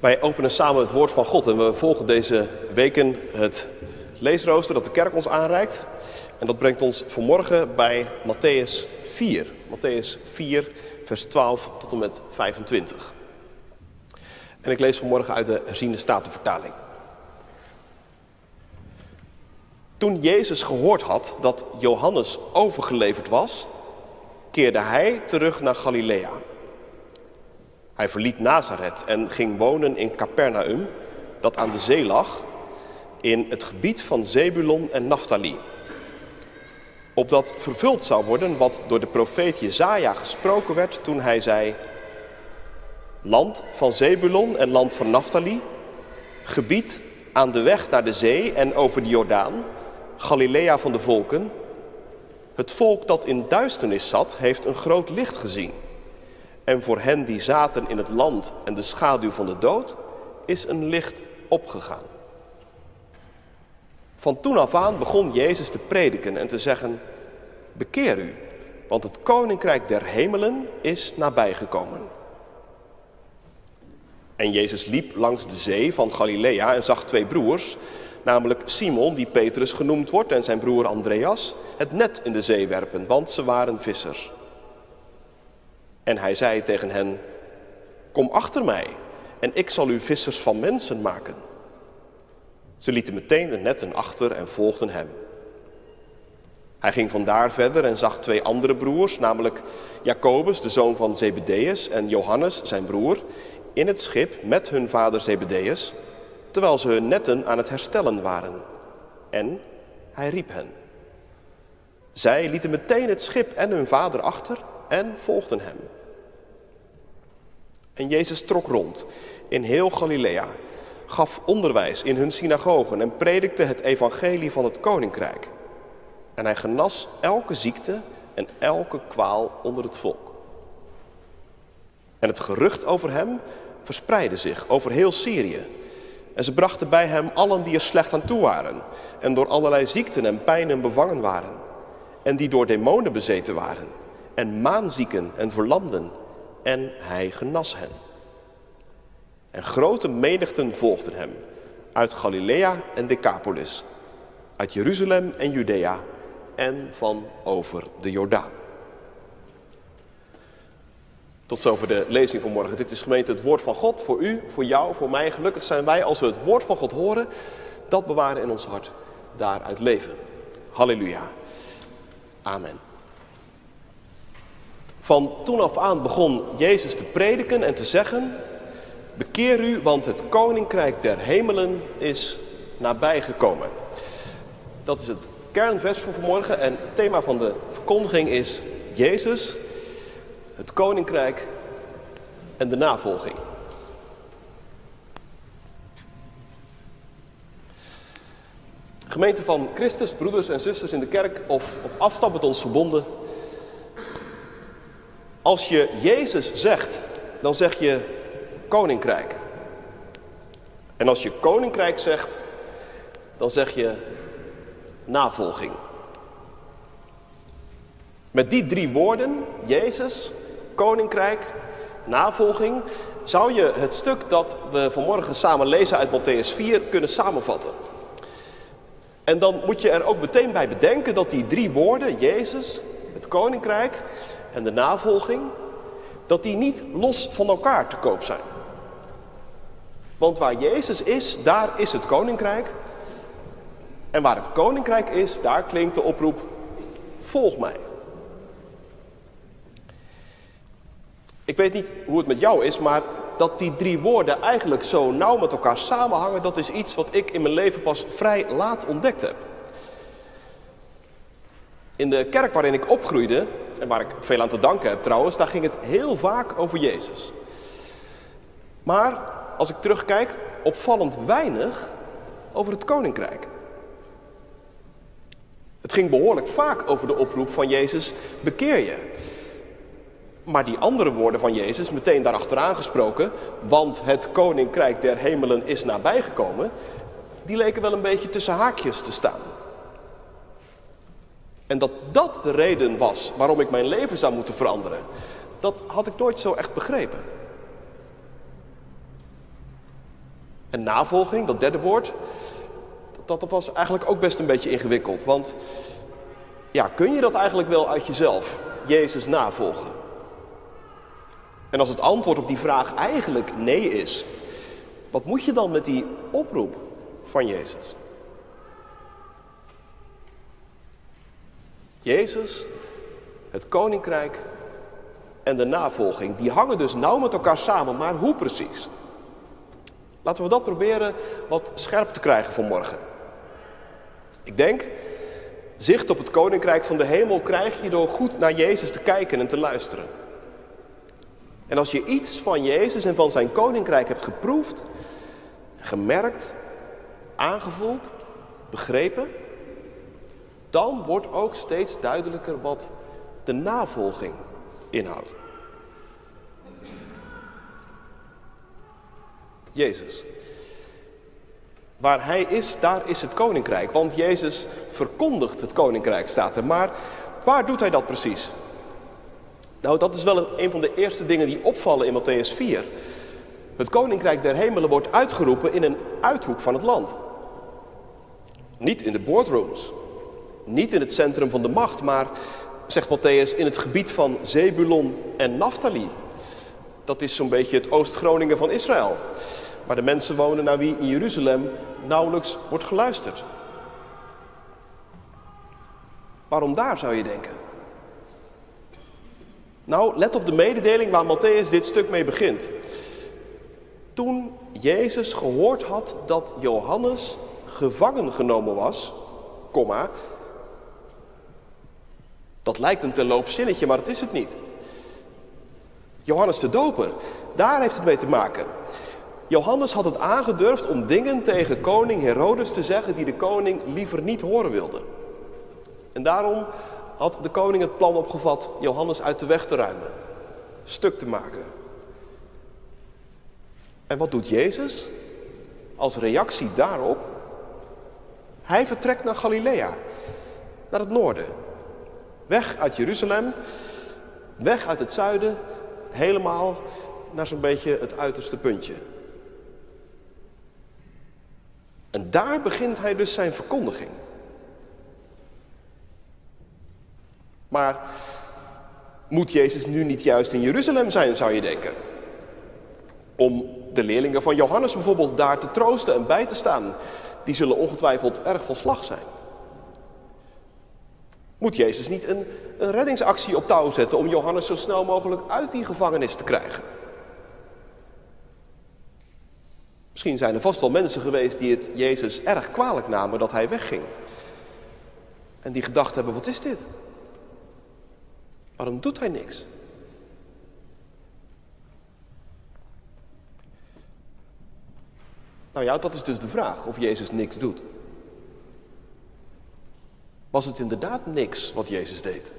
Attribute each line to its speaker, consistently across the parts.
Speaker 1: Wij openen samen het woord van God en we volgen deze weken het leesrooster dat de kerk ons aanreikt. En dat brengt ons vanmorgen bij Matthäus 4. Matthäus 4, vers 12 tot en met 25. En ik lees vanmorgen uit de herziende statenvertaling. Toen Jezus gehoord had dat Johannes overgeleverd was, keerde hij terug naar Galilea. Hij verliet Nazareth en ging wonen in Capernaum, dat aan de zee lag, in het gebied van Zebulon en Naphtali. Opdat vervuld zou worden wat door de profeet Jezaja gesproken werd toen hij zei... Land van Zebulon en land van Naphtali, gebied aan de weg naar de zee en over de Jordaan, Galilea van de volken. Het volk dat in duisternis zat, heeft een groot licht gezien. En voor hen die zaten in het land en de schaduw van de dood, is een licht opgegaan. Van toen af aan begon Jezus te prediken en te zeggen, bekeer u, want het koninkrijk der hemelen is nabijgekomen. En Jezus liep langs de zee van Galilea en zag twee broers, namelijk Simon, die Petrus genoemd wordt, en zijn broer Andreas, het net in de zee werpen, want ze waren vissers. En hij zei tegen hen, kom achter mij en ik zal u vissers van mensen maken. Ze lieten meteen de netten achter en volgden hem. Hij ging vandaar verder en zag twee andere broers, namelijk Jacobus, de zoon van Zebedeus, en Johannes, zijn broer, in het schip met hun vader Zebedeus, terwijl ze hun netten aan het herstellen waren. En hij riep hen. Zij lieten meteen het schip en hun vader achter en volgden hem. En Jezus trok rond in heel Galilea, gaf onderwijs in hun synagogen en predikte het evangelie van het koninkrijk. En hij genas elke ziekte en elke kwaal onder het volk. En het gerucht over hem verspreidde zich over heel Syrië. En ze brachten bij hem allen die er slecht aan toe waren en door allerlei ziekten en pijnen bevangen waren. En die door demonen bezeten waren en maanzieken en verlamden en hij genas hen. En grote menigten volgden hem uit Galilea en Decapolis, uit Jeruzalem en Judea en van over de Jordaan. Tot zover de lezing van morgen. Dit is gemeente het woord van God voor u, voor jou, voor mij. Gelukkig zijn wij als we het woord van God horen, dat bewaren in ons hart, daaruit leven. Halleluja. Amen. Van toen af aan begon Jezus te prediken en te zeggen: Bekeer u, want het koninkrijk der hemelen is nabijgekomen. Dat is het kernvers voor vanmorgen en het thema van de verkondiging is Jezus, het koninkrijk en de navolging. Gemeente van Christus, broeders en zusters in de kerk of op afstand met ons verbonden. Als je Jezus zegt, dan zeg je koninkrijk. En als je koninkrijk zegt, dan zeg je navolging. Met die drie woorden, Jezus, koninkrijk, navolging, zou je het stuk dat we vanmorgen samen lezen uit Matthäus 4 kunnen samenvatten. En dan moet je er ook meteen bij bedenken dat die drie woorden, Jezus, het koninkrijk en de navolging, dat die niet los van elkaar te koop zijn. Want waar Jezus is, daar is het koninkrijk. En waar het koninkrijk is, daar klinkt de oproep: volg mij. Ik weet niet hoe het met jou is, maar dat die drie woorden eigenlijk zo nauw met elkaar samenhangen, dat is iets wat ik in mijn leven pas vrij laat ontdekt heb. In de kerk waarin ik opgroeide, en waar ik veel aan te danken heb trouwens, daar ging het heel vaak over Jezus. Maar als ik terugkijk, opvallend weinig over het koninkrijk. Het ging behoorlijk vaak over de oproep van Jezus, bekeer je. Maar die andere woorden van Jezus, meteen daarachteraan gesproken, want het koninkrijk der hemelen is nabijgekomen, die leken wel een beetje tussen haakjes te staan. En dat dat de reden was waarom ik mijn leven zou moeten veranderen, dat had ik nooit zo echt begrepen. En navolging, dat derde woord, dat, dat was eigenlijk ook best een beetje ingewikkeld. Want ja, kun je dat eigenlijk wel uit jezelf, Jezus navolgen? En als het antwoord op die vraag eigenlijk nee is, wat moet je dan met die oproep van Jezus? Jezus, het koninkrijk en de navolging, die hangen dus nauw met elkaar samen, maar hoe precies? Laten we dat proberen wat scherp te krijgen voor morgen. Ik denk, zicht op het koninkrijk van de hemel krijg je door goed naar Jezus te kijken en te luisteren. En als je iets van Jezus en van zijn koninkrijk hebt geproefd, gemerkt, aangevoeld, begrepen, dan wordt ook steeds duidelijker wat de navolging inhoudt. Jezus. Waar hij is, daar is het koninkrijk. Want Jezus verkondigt het koninkrijk, staat er. Maar waar doet hij dat precies? Nou, dat is wel een van de eerste dingen die opvallen in Matthäus 4. Het koninkrijk der hemelen wordt uitgeroepen in een uithoek van het land. Niet in de boardrooms, niet in het centrum van de macht, maar, zegt Matthäus, in het gebied van Zebulon en Naphtali. Dat is zo'n beetje het Oost-Groningen van Israël, waar de mensen wonen naar wie in Jeruzalem nauwelijks wordt geluisterd. Waarom daar zou je denken? Nou, let op de mededeling waar Matthäus dit stuk mee begint. Toen Jezus gehoord had dat Johannes gevangen genomen was, komma, dat lijkt een terloops zinnetje, maar dat is het niet. Johannes de Doper, daar heeft het mee te maken. Johannes had het aangedurfd om dingen tegen koning Herodes te zeggen die de koning liever niet horen wilde. En daarom had de koning het plan opgevat Johannes uit de weg te ruimen, stuk te maken. En wat doet Jezus? Als reactie daarop, hij vertrekt naar Galilea, naar het noorden. Weg uit Jeruzalem, weg uit het zuiden, helemaal naar zo'n beetje het uiterste puntje. En daar begint hij dus zijn verkondiging. Maar moet Jezus nu niet juist in Jeruzalem zijn, zou je denken? Om de leerlingen van Johannes bijvoorbeeld daar te troosten en bij te staan. Die zullen ongetwijfeld erg van slag zijn. Moet Jezus niet een, een reddingsactie op touw zetten om Johannes zo snel mogelijk uit die gevangenis te krijgen? Misschien zijn er vast wel mensen geweest die het Jezus erg kwalijk namen dat hij wegging. En die gedacht hebben, wat is dit? Waarom doet hij niks? Nou ja, dat is dus de vraag of Jezus niks doet. Was het inderdaad niks wat Jezus deed?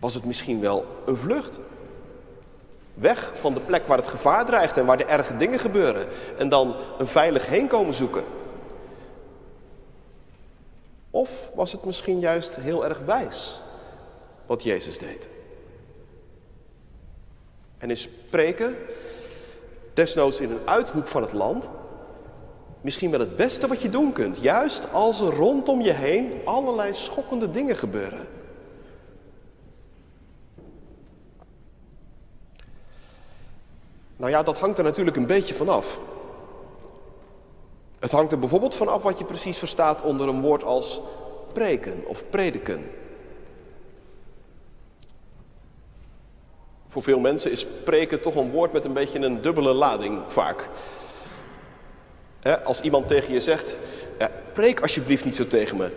Speaker 1: Was het misschien wel een vlucht? Weg van de plek waar het gevaar dreigt en waar de erge dingen gebeuren. En dan een veilig heenkomen zoeken. Of was het misschien juist heel erg wijs wat Jezus deed? En is spreken, desnoods in een uithoek van het land, misschien wel het beste wat je doen kunt. Juist als er rondom je heen allerlei schokkende dingen gebeuren. Nou ja, dat hangt er natuurlijk een beetje vanaf. Het hangt er bijvoorbeeld vanaf wat je precies verstaat onder een woord als preken of prediken. Voor veel mensen is preken toch een woord met een beetje een dubbele lading vaak. Als iemand tegen je zegt, preek alsjeblieft niet zo tegen me,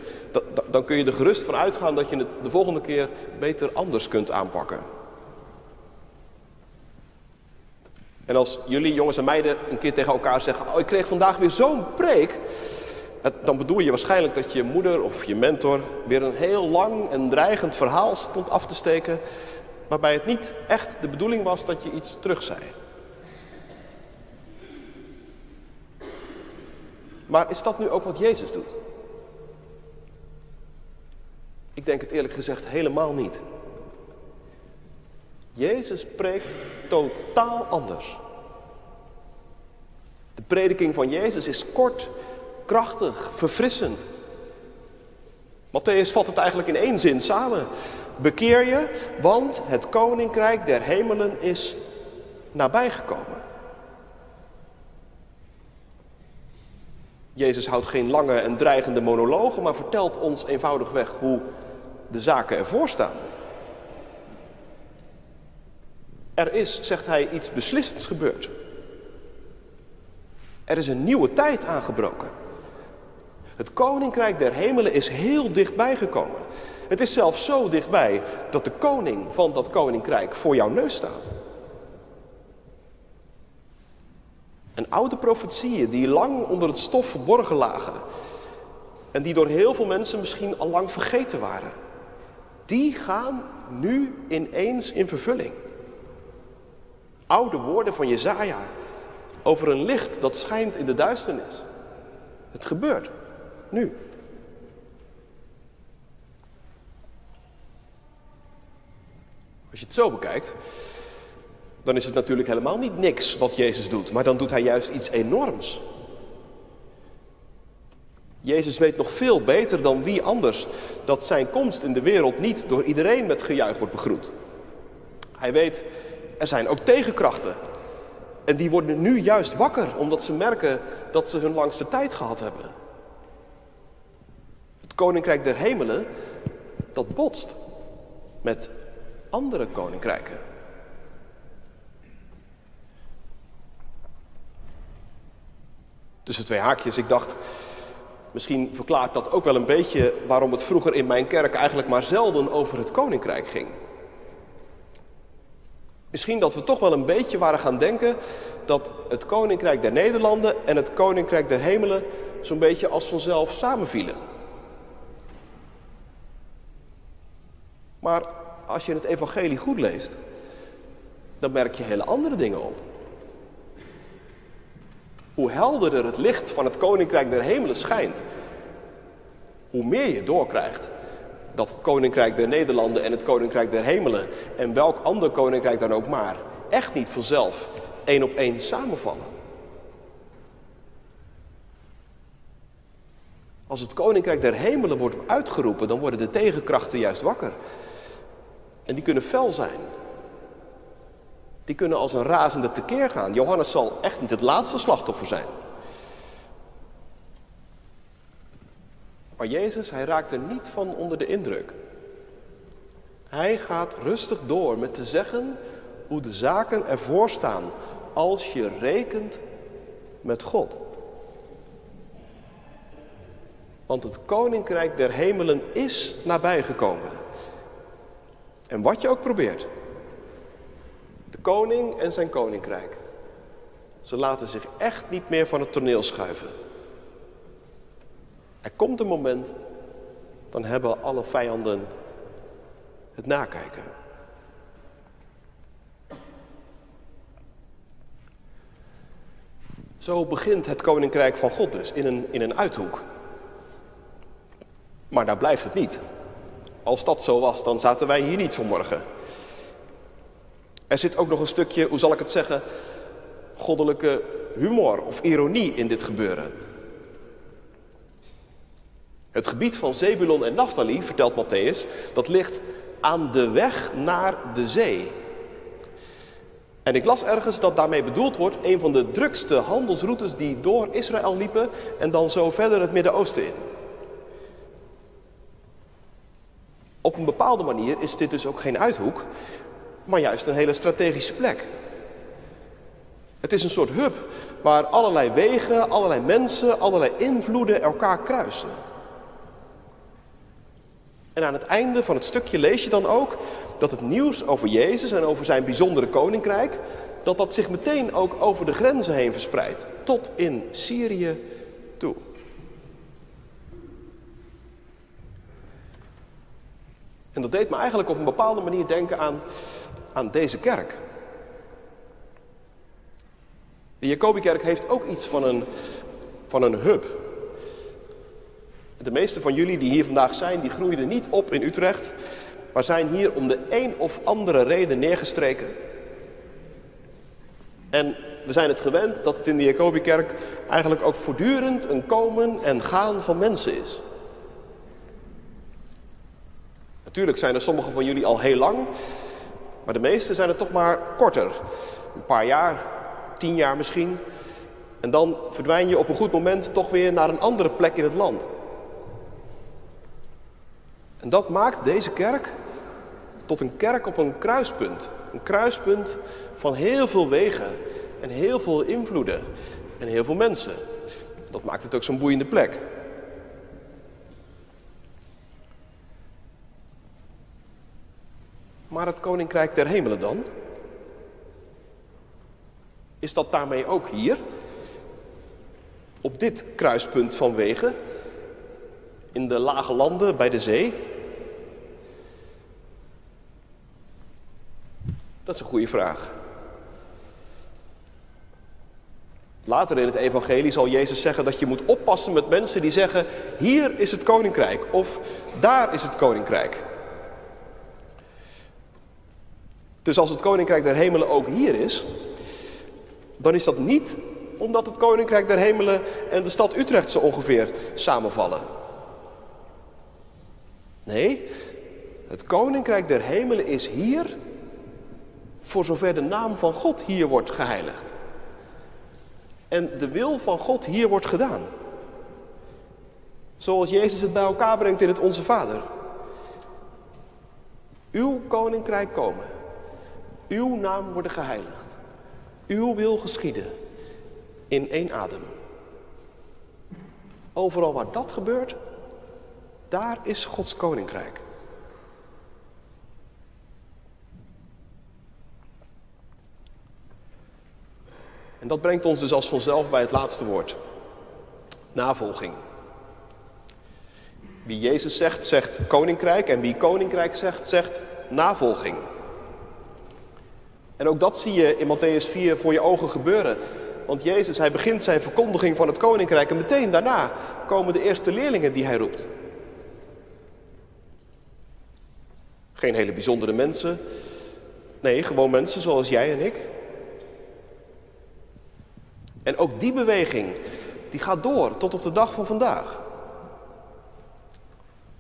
Speaker 1: dan kun je er gerust van uitgaan dat je het de volgende keer beter anders kunt aanpakken. En als jullie jongens en meiden een keer tegen elkaar zeggen, oh ik kreeg vandaag weer zo'n preek, dan bedoel je waarschijnlijk dat je moeder of je mentor weer een heel lang en dreigend verhaal stond af te steken waarbij het niet echt de bedoeling was dat je iets terug zei. Maar is dat nu ook wat Jezus doet? Ik denk het eerlijk gezegd helemaal niet. Jezus spreekt totaal anders. De prediking van Jezus is kort, krachtig, verfrissend. Matthäus vat het eigenlijk in één zin samen. Bekeer je, want het koninkrijk der hemelen is nabijgekomen. Jezus houdt geen lange en dreigende monologen, maar vertelt ons eenvoudigweg hoe de zaken ervoor staan. Er is, zegt hij, iets beslissends gebeurd. Er is een nieuwe tijd aangebroken. Het koninkrijk der hemelen is heel dichtbij gekomen. Het is zelfs zo dichtbij dat de koning van dat koninkrijk voor jouw neus staat. En oude profetieën die lang onder het stof verborgen lagen en die door heel veel mensen misschien al lang vergeten waren, die gaan nu ineens in vervulling. Oude woorden van Jezaja over een licht dat schijnt in de duisternis. Het gebeurt nu. Als je het zo bekijkt, dan is het natuurlijk helemaal niet niks wat Jezus doet, maar dan doet hij juist iets enorms. Jezus weet nog veel beter dan wie anders dat zijn komst in de wereld niet door iedereen met gejuich wordt begroet. Hij weet, er zijn ook tegenkrachten. En die worden nu juist wakker omdat ze merken dat ze hun langste tijd gehad hebben. Het koninkrijk der hemelen, dat botst met andere koninkrijken. Tussen twee haakjes, ik dacht, misschien verklaart dat ook wel een beetje waarom het vroeger in mijn kerk eigenlijk maar zelden over het koninkrijk ging. Misschien dat we toch wel een beetje waren gaan denken dat het koninkrijk der Nederlanden en het koninkrijk der hemelen zo'n beetje als vanzelf samenvielen. Maar als je het evangelie goed leest, dan merk je hele andere dingen op. Hoe helderder het licht van het koninkrijk der hemelen schijnt, hoe meer je doorkrijgt dat het koninkrijk der Nederlanden en het koninkrijk der hemelen en welk ander koninkrijk dan ook maar echt niet vanzelf één op één samenvallen. Als het koninkrijk der hemelen wordt uitgeroepen, dan worden de tegenkrachten juist wakker. En die kunnen fel zijn. Die kunnen als een razende tekeer gaan. Johannes zal echt niet het laatste slachtoffer zijn. Maar Jezus, hij raakt er niet van onder de indruk. Hij gaat rustig door met te zeggen hoe de zaken ervoor staan als je rekent met God. Want het koninkrijk der hemelen is nabijgekomen. En wat je ook probeert, de koning en zijn koninkrijk, ze laten zich echt niet meer van het toneel schuiven. Er komt een moment, dan hebben alle vijanden het nakijken. Zo begint het koninkrijk van God dus in een, in een uithoek. Maar daar blijft het niet. Als dat zo was, dan zaten wij hier niet vanmorgen. Er zit ook nog een stukje, hoe zal ik het zeggen, goddelijke humor of ironie in dit gebeuren. Het gebied van Zebulon en Naphtali, vertelt Matthäus, dat ligt aan de weg naar de zee. En ik las ergens dat daarmee bedoeld wordt een van de drukste handelsroutes die door Israël liepen en dan zo verder het Midden-Oosten in. Op een bepaalde manier is dit dus ook geen uithoek, maar juist een hele strategische plek. Het is een soort hub waar allerlei wegen, allerlei mensen, allerlei invloeden elkaar kruisen. En aan het einde van het stukje lees je dan ook dat het nieuws over Jezus en over zijn bijzondere koninkrijk, dat dat zich meteen ook over de grenzen heen verspreidt, tot in Syrië toe. En dat deed me eigenlijk op een bepaalde manier denken aan, aan deze kerk. De Jacobikerk heeft ook iets van een, van een hub. De meeste van jullie die hier vandaag zijn, die groeiden niet op in Utrecht, maar zijn hier om de een of andere reden neergestreken. En we zijn het gewend dat het in de Jacobikerk eigenlijk ook voortdurend een komen en gaan van mensen is. Natuurlijk zijn er sommigen van jullie al heel lang, maar de meeste zijn er toch maar korter. Een paar jaar, tien jaar misschien. En dan verdwijn je op een goed moment toch weer naar een andere plek in het land. En dat maakt deze kerk tot een kerk op een kruispunt. Een kruispunt van heel veel wegen en heel veel invloeden en heel veel mensen. Dat maakt het ook zo'n boeiende plek. Maar het koninkrijk der hemelen dan? Is dat daarmee ook hier? Op dit kruispunt van wegen? In de lage landen bij de zee? Dat is een goede vraag. Later in het evangelie zal Jezus zeggen dat je moet oppassen met mensen die zeggen, hier is het koninkrijk of daar is het koninkrijk. Dus als het koninkrijk der hemelen ook hier is, dan is dat niet omdat het koninkrijk der hemelen en de stad Utrecht zo ongeveer samenvallen. Nee, het koninkrijk der hemelen is hier voor zover de naam van God hier wordt geheiligd. En de wil van God hier wordt gedaan. Zoals Jezus het bij elkaar brengt in het Onze Vader. Uw koninkrijk komen. Uw naam worden geheiligd. Uw wil geschieden. In één adem. Overal waar dat gebeurt, daar is Gods koninkrijk. En dat brengt ons dus als vanzelf bij het laatste woord. Navolging. Wie Jezus zegt, zegt koninkrijk. En wie koninkrijk zegt, zegt navolging. En ook dat zie je in Matthäus 4 voor je ogen gebeuren. Want Jezus, hij begint zijn verkondiging van het koninkrijk en meteen daarna komen de eerste leerlingen die hij roept. Geen hele bijzondere mensen. Nee, gewoon mensen zoals jij en ik. En ook die beweging, die gaat door tot op de dag van vandaag.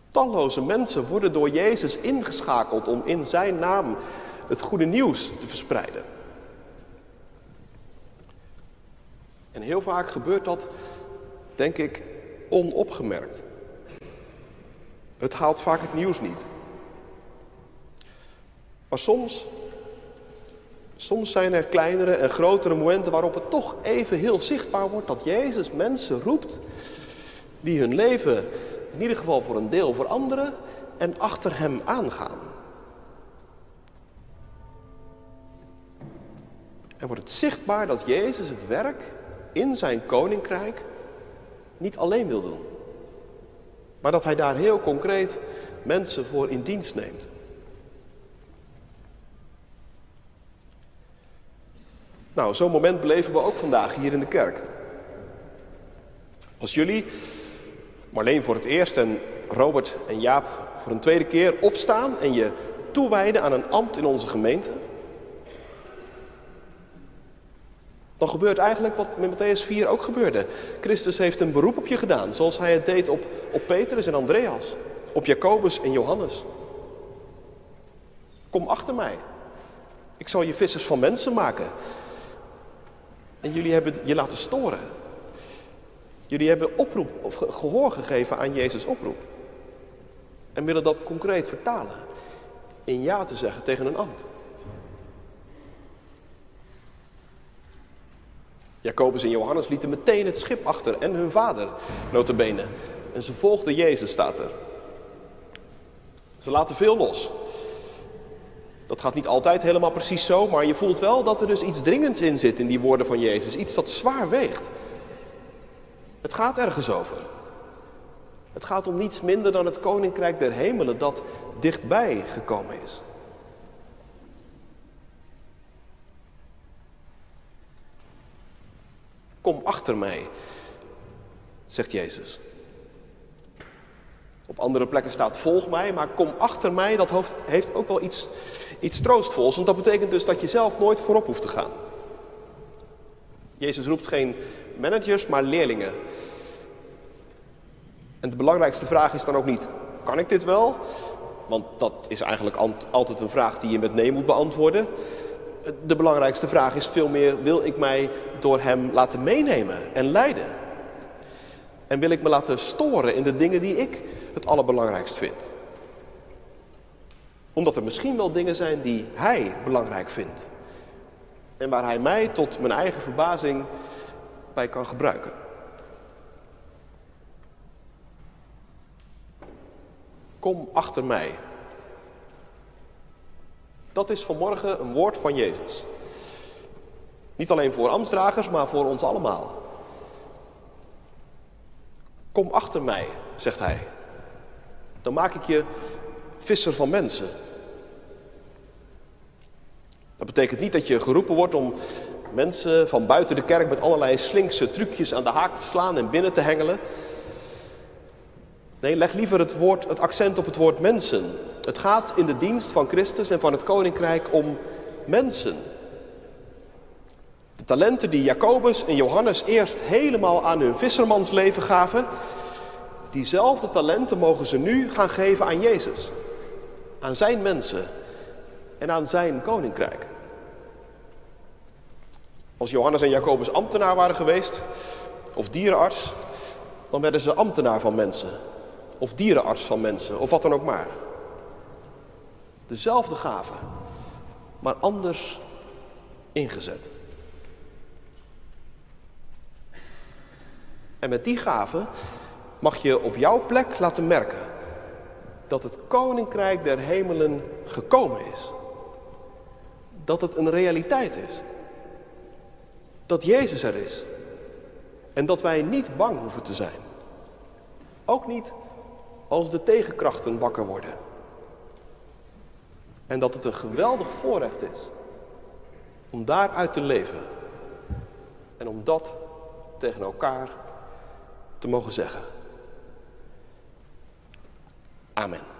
Speaker 1: Talloze mensen worden door Jezus ingeschakeld om in zijn naam het goede nieuws te verspreiden. En heel vaak gebeurt dat, denk ik, onopgemerkt. Het haalt vaak het nieuws niet. Maar soms Soms zijn er kleinere en grotere momenten waarop het toch even heel zichtbaar wordt dat Jezus mensen roept die hun leven in ieder geval voor een deel veranderen en achter Hem aangaan. En wordt het zichtbaar dat Jezus het werk in zijn koninkrijk niet alleen wil doen, maar dat Hij daar heel concreet mensen voor in dienst neemt. Nou, zo'n moment beleven we ook vandaag hier in de kerk. Als jullie, Marleen voor het eerst en Robert en Jaap voor een tweede keer opstaan en je toewijden aan een ambt in onze gemeente, dan gebeurt eigenlijk wat met Matthäus 4 ook gebeurde. Christus heeft een beroep op je gedaan, zoals hij het deed op, op Petrus en Andreas, op Jacobus en Johannes. Kom achter mij. Ik zal je vissers van mensen maken. En jullie hebben je laten storen. Jullie hebben oproep gehoor gegeven aan Jezus' oproep. En willen dat concreet vertalen. In ja te zeggen tegen een ambt. Jacobus en Johannes lieten meteen het schip achter en hun vader, notabene. En ze volgden Jezus, staat er. Ze laten veel los. Dat gaat niet altijd helemaal precies zo, maar je voelt wel dat er dus iets dringends in zit in die woorden van Jezus. Iets dat zwaar weegt. Het gaat ergens over. Het gaat om niets minder dan het koninkrijk der hemelen dat dichtbij gekomen is. Kom achter mij, zegt Jezus. Op andere plekken staat volg mij, maar kom achter mij, dat heeft ook wel iets iets troostvols, want dat betekent dus dat je zelf nooit voorop hoeft te gaan. Jezus roept geen managers, maar leerlingen. En de belangrijkste vraag is dan ook niet, kan ik dit wel? Want dat is eigenlijk altijd een vraag die je met nee moet beantwoorden. De belangrijkste vraag is veel meer, wil ik mij door Hem laten meenemen en leiden? En wil ik me laten storen in de dingen die ik het allerbelangrijkst vind? Omdat er misschien wel dingen zijn die Hij belangrijk vindt. En waar Hij mij tot mijn eigen verbazing bij kan gebruiken. Kom achter mij. Dat is vanmorgen een woord van Jezus. Niet alleen voor ambtsdragers, maar voor ons allemaal. Kom achter mij, zegt hij. Dan maak ik je visser van mensen. Dat betekent niet dat je geroepen wordt om mensen van buiten de kerk met allerlei slinkse trucjes aan de haak te slaan en binnen te hengelen. Nee, leg liever het, woord, het accent op het woord mensen. Het gaat in de dienst van Christus en van het koninkrijk om mensen. De talenten die Jacobus en Johannes eerst helemaal aan hun vissermansleven gaven, diezelfde talenten mogen ze nu gaan geven aan Jezus. Aan zijn mensen en aan zijn koninkrijk. Als Johannes en Jacobus ambtenaar waren geweest, of dierenarts, dan werden ze ambtenaar van mensen. Of dierenarts van mensen, of wat dan ook maar. Dezelfde gave, maar anders ingezet. En met die gave mag je op jouw plek laten merken dat het koninkrijk der hemelen gekomen is. Dat het een realiteit is. Dat Jezus er is. En dat wij niet bang hoeven te zijn. Ook niet als de tegenkrachten wakker worden. En dat het een geweldig voorrecht is om daaruit te leven. En om dat tegen elkaar te mogen zeggen. Amen.